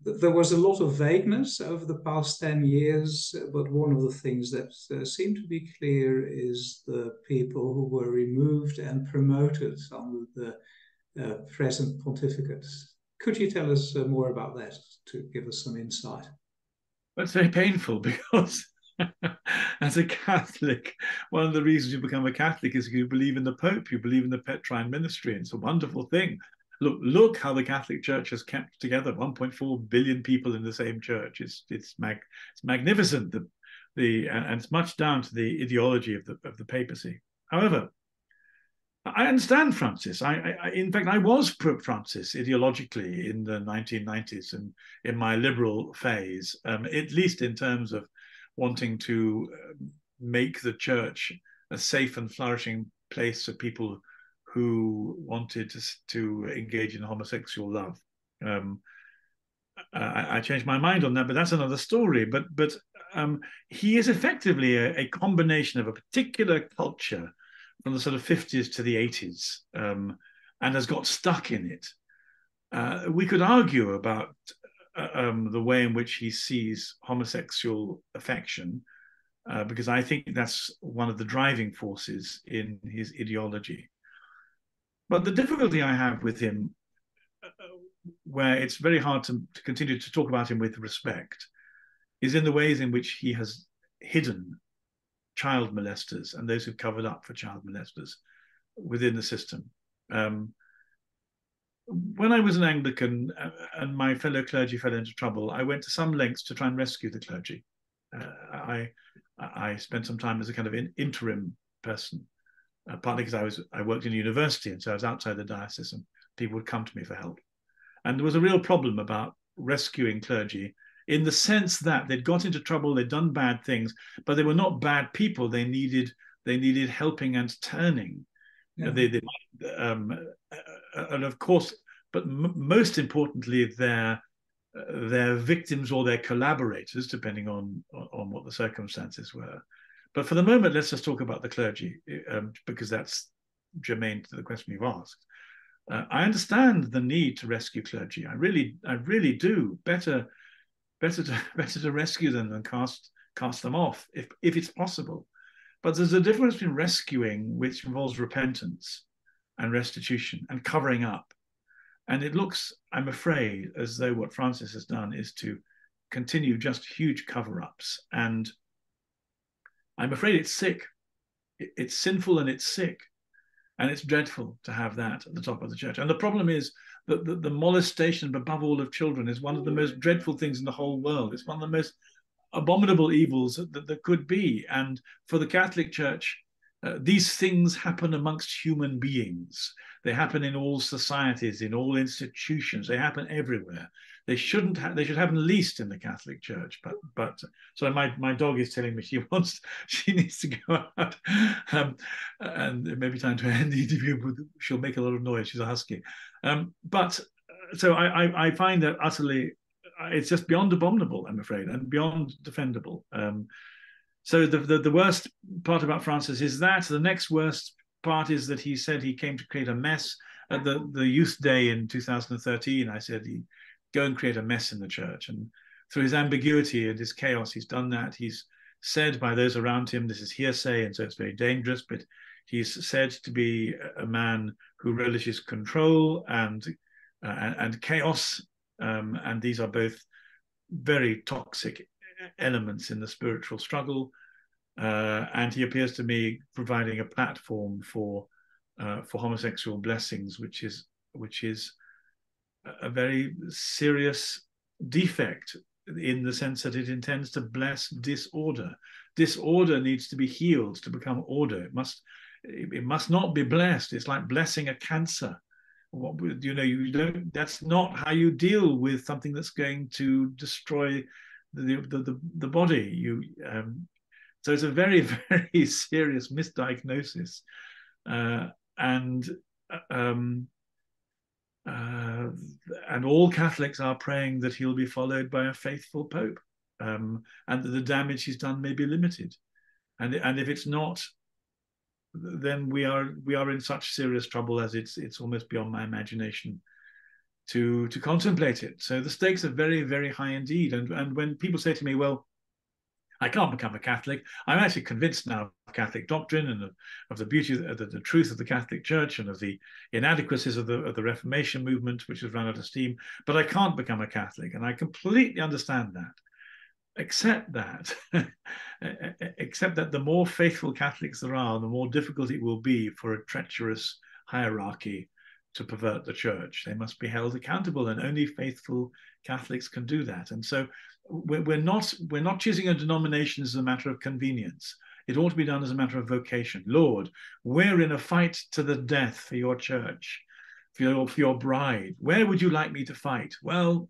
there was a lot of vagueness over the past 10 years, but one of the things that uh, seemed to be clear is the people who were removed and promoted under the uh, present pontificate. Could you tell us uh, more about that to give us some insight? That's very painful because as a Catholic, one of the reasons you become a Catholic is you believe in the Pope, you believe in the Petrine ministry. And it's a wonderful thing look look how the Catholic Church has kept together 1.4 billion people in the same church. It's it's mag it's magnificent. The the and it's much down to the ideology of the of the papacy. However, I understand Francis. I, I, in fact, I was pro Francis ideologically in the 1990s and in my liberal phase, um, at least in terms of wanting to um, make the church a safe and flourishing place for people who wanted to, to engage in homosexual love. Um, I, I, changed my mind on that, but that's another story. But but um, he is effectively a, a, combination of a particular culture from the sort of 50s to the 80s um, and has got stuck in it. Uh, we could argue about uh, um, the way in which he sees homosexual affection, uh, because I think that's one of the driving forces in his ideology. But the difficulty I have with him, uh, where it's very hard to, to continue to talk about him with respect, is in the ways in which he has hidden child molesters and those who've covered up for child molesters within the system. Um, when I was an Anglican uh, and my fellow clergy fell into trouble, I went to some lengths to try and rescue the clergy. Uh, I I spent some time as a kind of in, interim person uh, partly because I was I worked in a university and so I was outside the diocese and people would come to me for help. And there was a real problem about rescuing clergy in the sense that they'd got into trouble, they'd done bad things, but they were not bad people. They needed they needed helping and turning. Yeah. They, they um, uh, and of course, but m- most importantly, their their victims or their collaborators, depending on on what the circumstances were. But for the moment, let's just talk about the clergy um, because that's germane to the question you've asked. Uh, I understand the need to rescue clergy. I really, I really do. Better, better to better to rescue them than cast cast them off if if it's possible. But there's a difference between rescuing, which involves repentance and restitution and covering up. And it looks, I'm afraid, as though what Francis has done is to continue just huge cover ups. And I'm afraid it's sick. It's sinful and it's sick. And it's dreadful to have that at the top of the church. And the problem is that the, the molestation, above all, of children is one of the most mm. dreadful things in the whole world. It's one of the most abominable evils that there could be. And for the Catholic Church, uh, these things happen amongst human beings. They happen in all societies, in all institutions. They happen everywhere. They shouldn't. Ha- they should happen least in the Catholic Church. But but so my my dog is telling me she wants she needs to go out, um, and it may be time to end the interview. She'll make a lot of noise. She's a husky. Um, but so I, I I find that utterly it's just beyond abominable, I'm afraid, and beyond defendable. Um, so the, the, the worst part about Francis is that. The next worst part is that he said he came to create a mess at the the youth day in 2013. I said he go and create a mess in the church, and through his ambiguity and his chaos, he's done that. He's said by those around him, this is hearsay, and so it's very dangerous. But he's said to be a man who relishes control and uh, and, and chaos um, and these are both very toxic elements in the spiritual struggle. Uh, and he appears to me providing a platform for uh, for homosexual blessings, which is which is a very serious defect in the sense that it intends to bless disorder. Disorder needs to be healed to become order. It must it must not be blessed. It's like blessing a cancer what you know you don't that's not how you deal with something that's going to destroy the the, the, the body you um, so it's a very very serious misdiagnosis uh, and um, uh, and all Catholics are praying that he'll be followed by a faithful Pope, um, and that the damage he's done may be limited. And and if it's not, then we are we are in such serious trouble as it's it's almost beyond my imagination to to contemplate it. So the stakes are very very high indeed. And and when people say to me, well, I can't become a Catholic. I'm actually convinced now of Catholic doctrine and of, of the beauty, of the, the, truth of the Catholic Church and of the inadequacies of the, of the Reformation movement, which has run out of steam. But I can't become a Catholic. And I completely understand that accept that accept that the more faithful catholics there are the more difficult it will be for a treacherous hierarchy to pervert the church. They must be held accountable and only faithful catholics can do that. And so we're, not we're not choosing a denomination as a matter of convenience. It ought to be done as a matter of vocation. Lord we're in a fight to the death for your church for your, for your bride. Where would you like me to fight? Well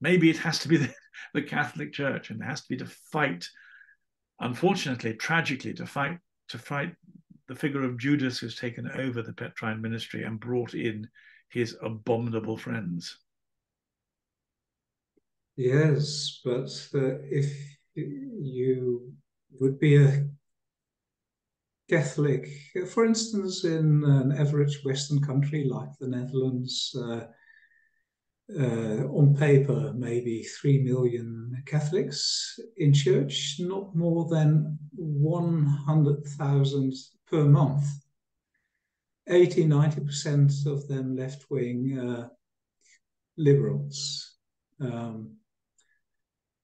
maybe it has to be the, the Catholic Church, and it has to be to fight, unfortunately, tragically, to fight to fight the figure of Judas who's taken over the Petrine ministry and brought in his abominable friends. Yes, but uh, if you would be a Catholic, for instance, in an average Western country like the Netherlands, uh, uh, on paper, maybe 3 million Catholics in church, not more than 100,000 per month. 80 90% of them left wing uh, liberals. Um,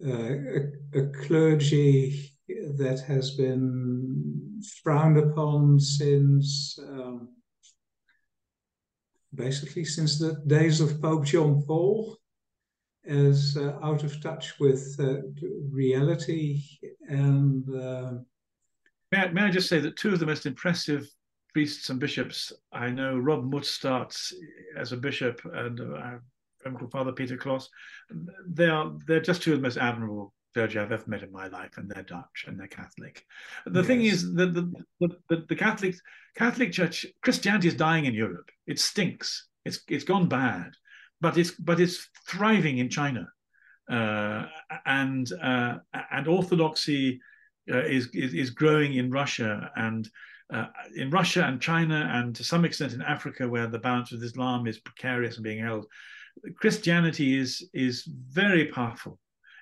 uh, a, a, clergy that has been frowned upon since um, basically since the days of Pope John Paul, is uh, out of touch with uh, reality. And uh, may, I, may I just say that two of the most impressive priests and bishops I know, Rob Mutsaerts as a bishop and uh, Father Peter Kloss, they are they're just two of the most admirable clergy I've ever met in my life, and they're Dutch and they're Catholic. The yes. thing is that the, the, the, the, Catholic Catholic Church Christianity is dying in Europe. It stinks. It's it's gone bad, but it's but it's thriving in China, uh, and uh, and orthodoxy uh, is, is, is growing in Russia and. Uh, in Russia and China, and to some extent in Africa, where the balance with Islam is precarious and being held, Christianity is is very powerful.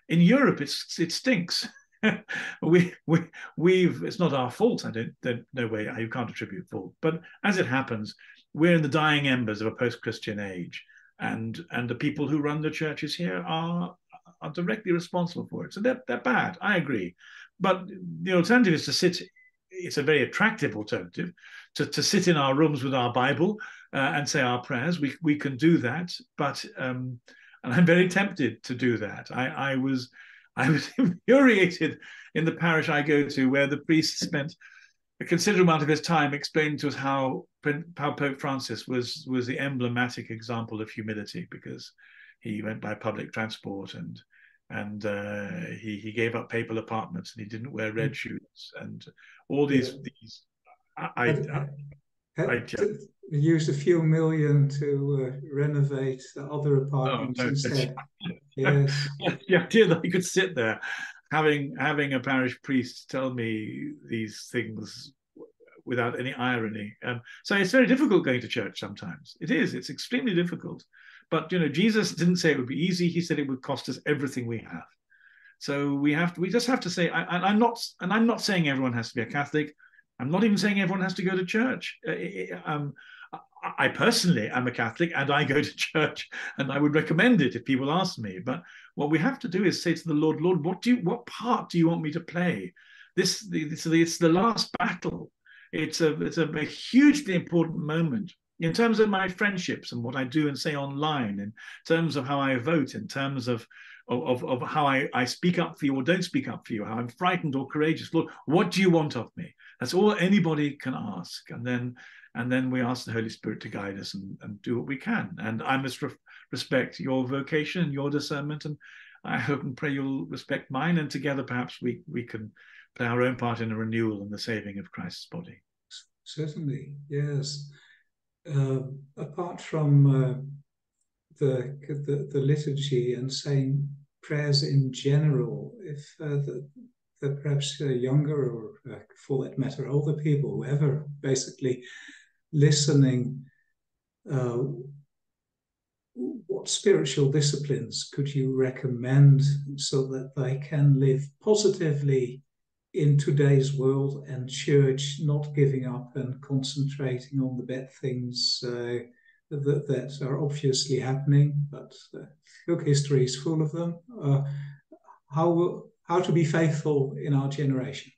In Europe, it's it stinks. we we we've it's not our fault. I don't, don't no way you can't attribute fault. But as it happens, we're in the dying embers of a post-Christian age, and and the people who run the churches here are are directly responsible for it. So they're they're bad. I agree, but the alternative is to sit. It's a very attractive alternative to, to sit in our rooms with our Bible uh, and say our prayers. We we can do that, but um, and I'm very tempted to do that. I I was I was infuriated in the parish I go to, where the priest spent a considerable amount of his time explaining to us how, how Pope Francis was was the emblematic example of humility because he went by public transport and and uh, he he gave up papal apartments and he didn't wear red mm. shoes and all these yeah. these I, I, I, I used a few million to uh, renovate the other apartments oh, no, instead. yes. the idea that he could sit there having having a parish priest tell me these things without any irony. Um, so it's very difficult going to church sometimes. It is. It's extremely difficult. But you know, Jesus didn't say it would be easy. He said it would cost us everything we have. So we have to. We just have to say. I, I'm not. And I'm not saying everyone has to be a Catholic. I'm not even saying everyone has to go to church. Uh, um, I personally am a Catholic and I go to church and I would recommend it if people ask me. But what we have to do is say to the Lord, Lord, what do you, what part do you want me to play? This, this it's the last battle. It's a, it's a, a hugely important moment in terms of my friendships and what I do and say online, in terms of how I vote, in terms of of, of how I, I speak up for you or don't speak up for you, how I'm frightened or courageous. Lord, what do you want of me? That's all anybody can ask. And then and then we ask the Holy Spirit to guide us and, and do what we can. And I must re- respect your vocation and your discernment, and I hope and pray you'll respect mine, and together perhaps we we can play our own part in the renewal and the saving of Christ's body. Certainly, yes. Uh, apart from uh, the, the, the liturgy and saying prayers in general, if uh, the, the perhaps uh, younger or uh, for that matter older people, whoever basically listening, uh, what spiritual disciplines could you recommend so that they can live positively in today's world and church, not giving up and concentrating on the bad things uh, that, that are obviously happening? But uh, look, history is full of them. Uh, how how to be faithful in our generation?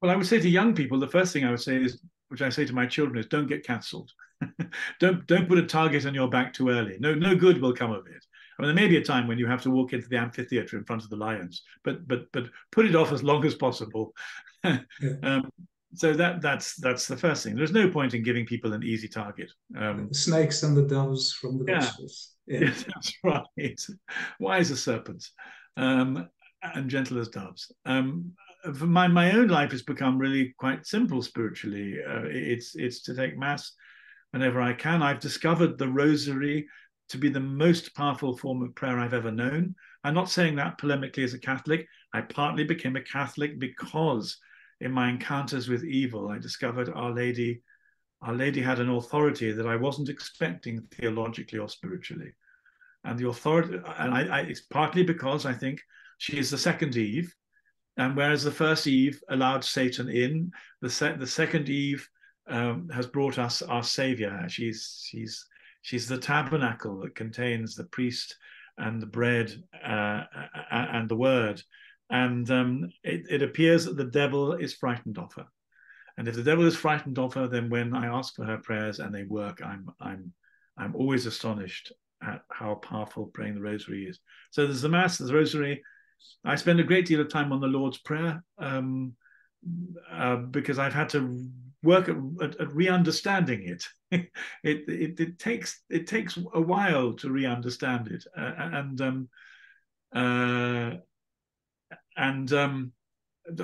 Well, I would say to young people, the first thing I would say is which I say to my children is don't get cancelled. don't don't put a target on your back too early. No no good will come of it. I mean, there may be a time when you have to walk into the amphitheater in front of the lions, but but but put it off as long as possible. yeah. um, so that that's that's the first thing. There's no point in giving people an easy target. Um, the snakes and the doves from the yeah. Gospels. Yeah. Yes, that's right. Wise as serpents, um, and gentle as doves. Um, for my my own life has become really quite simple spiritually. Uh, it's it's to take mass whenever I can. I've discovered the rosary to be the most powerful form of prayer I've ever known. I'm not saying that polemically as a Catholic. I partly became a Catholic because in my encounters with evil, I discovered Our Lady. Our Lady had an authority that I wasn't expecting theologically or spiritually, and the authority, and I, I, it's partly because I think she is the second Eve, and whereas the first Eve allowed Satan in, the, se- the second Eve um, has brought us our Savior. She's she's she's the tabernacle that contains the priest and the bread uh, and the word. And um, it, it appears that the devil is frightened of her. And if the devil is frightened of her, then when I ask for her prayers and they work, I'm I'm I'm always astonished at how powerful praying the rosary is. So there's the mass, there's the rosary, I spend a great deal of time on the Lord's Prayer um, uh, because I've had to work at, at, at re-understanding it. it, it. it takes it takes a while to re-understand it, uh, and um, uh, and um,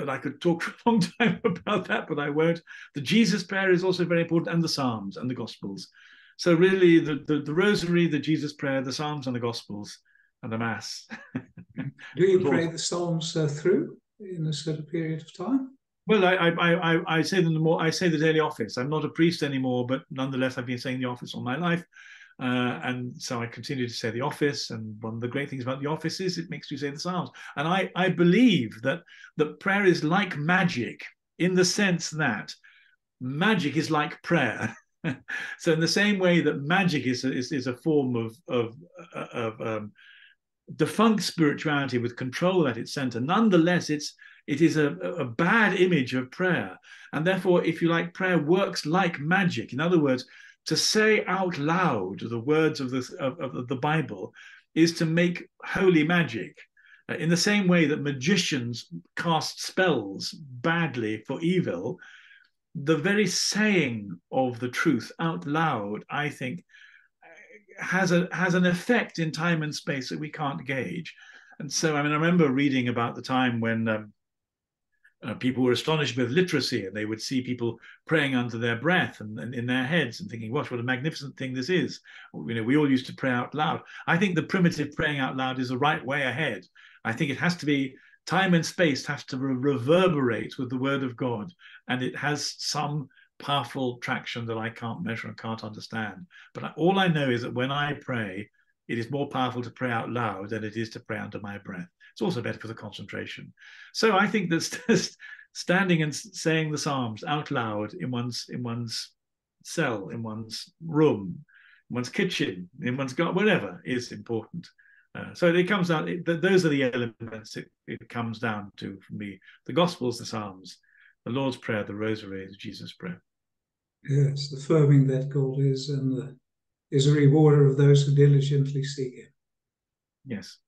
I could talk for a long time about that, but I won't. The Jesus prayer is also very important, and the Psalms and the Gospels. So really, the, the, the Rosary, the Jesus Prayer, the Psalms, and the Gospels, and the Mass. Do you pray the Psalms uh, through in a certain period of time? Well, I, I, I, I say the more. I say the daily office. I'm not a priest anymore, but nonetheless, I've been saying the office all my life. Uh, and so I continue to say the office. And one of the great things about the office is it makes you say the Psalms. And I, I believe that that prayer is like magic in the sense that magic is like prayer. so in the same way that magic is a, is, is a form of of, of um, defunct spirituality with control at its center, nonetheless it's it is a, a bad image of prayer, and therefore, if you like, prayer works like magic. In other words, to say out loud the words of the of, of the Bible is to make holy magic. Uh, in the same way that magicians cast spells badly for evil, the very saying of the truth out loud, I think, has a has an effect in time and space that we can't gauge. And so, I mean, I remember reading about the time when um, uh, people were astonished with literacy, and they would see people praying under their breath and, and in their heads, and thinking, "What, what a magnificent thing this is!" You know, we all used to pray out loud. I think the primitive praying out loud is the right way ahead. I think it has to be time and space have to re- reverberate with the word of God, and it has some powerful traction that I can't measure and can't understand. But all I know is that when I pray, it is more powerful to pray out loud than it is to pray under my breath. It's also better for the concentration. So I think that just standing and saying the Psalms out loud in one's in one's cell, in one's room, in one's kitchen, in one's garden, whatever, is important. Uh, so it comes down, it, those are the elements it, it comes down to for me. The Gospels, the Psalms, the Lord's Prayer, the Rosary, the Jesus Prayer. Yes, affirming that God is and the, is a rewarder of those who diligently seek Him. Yes.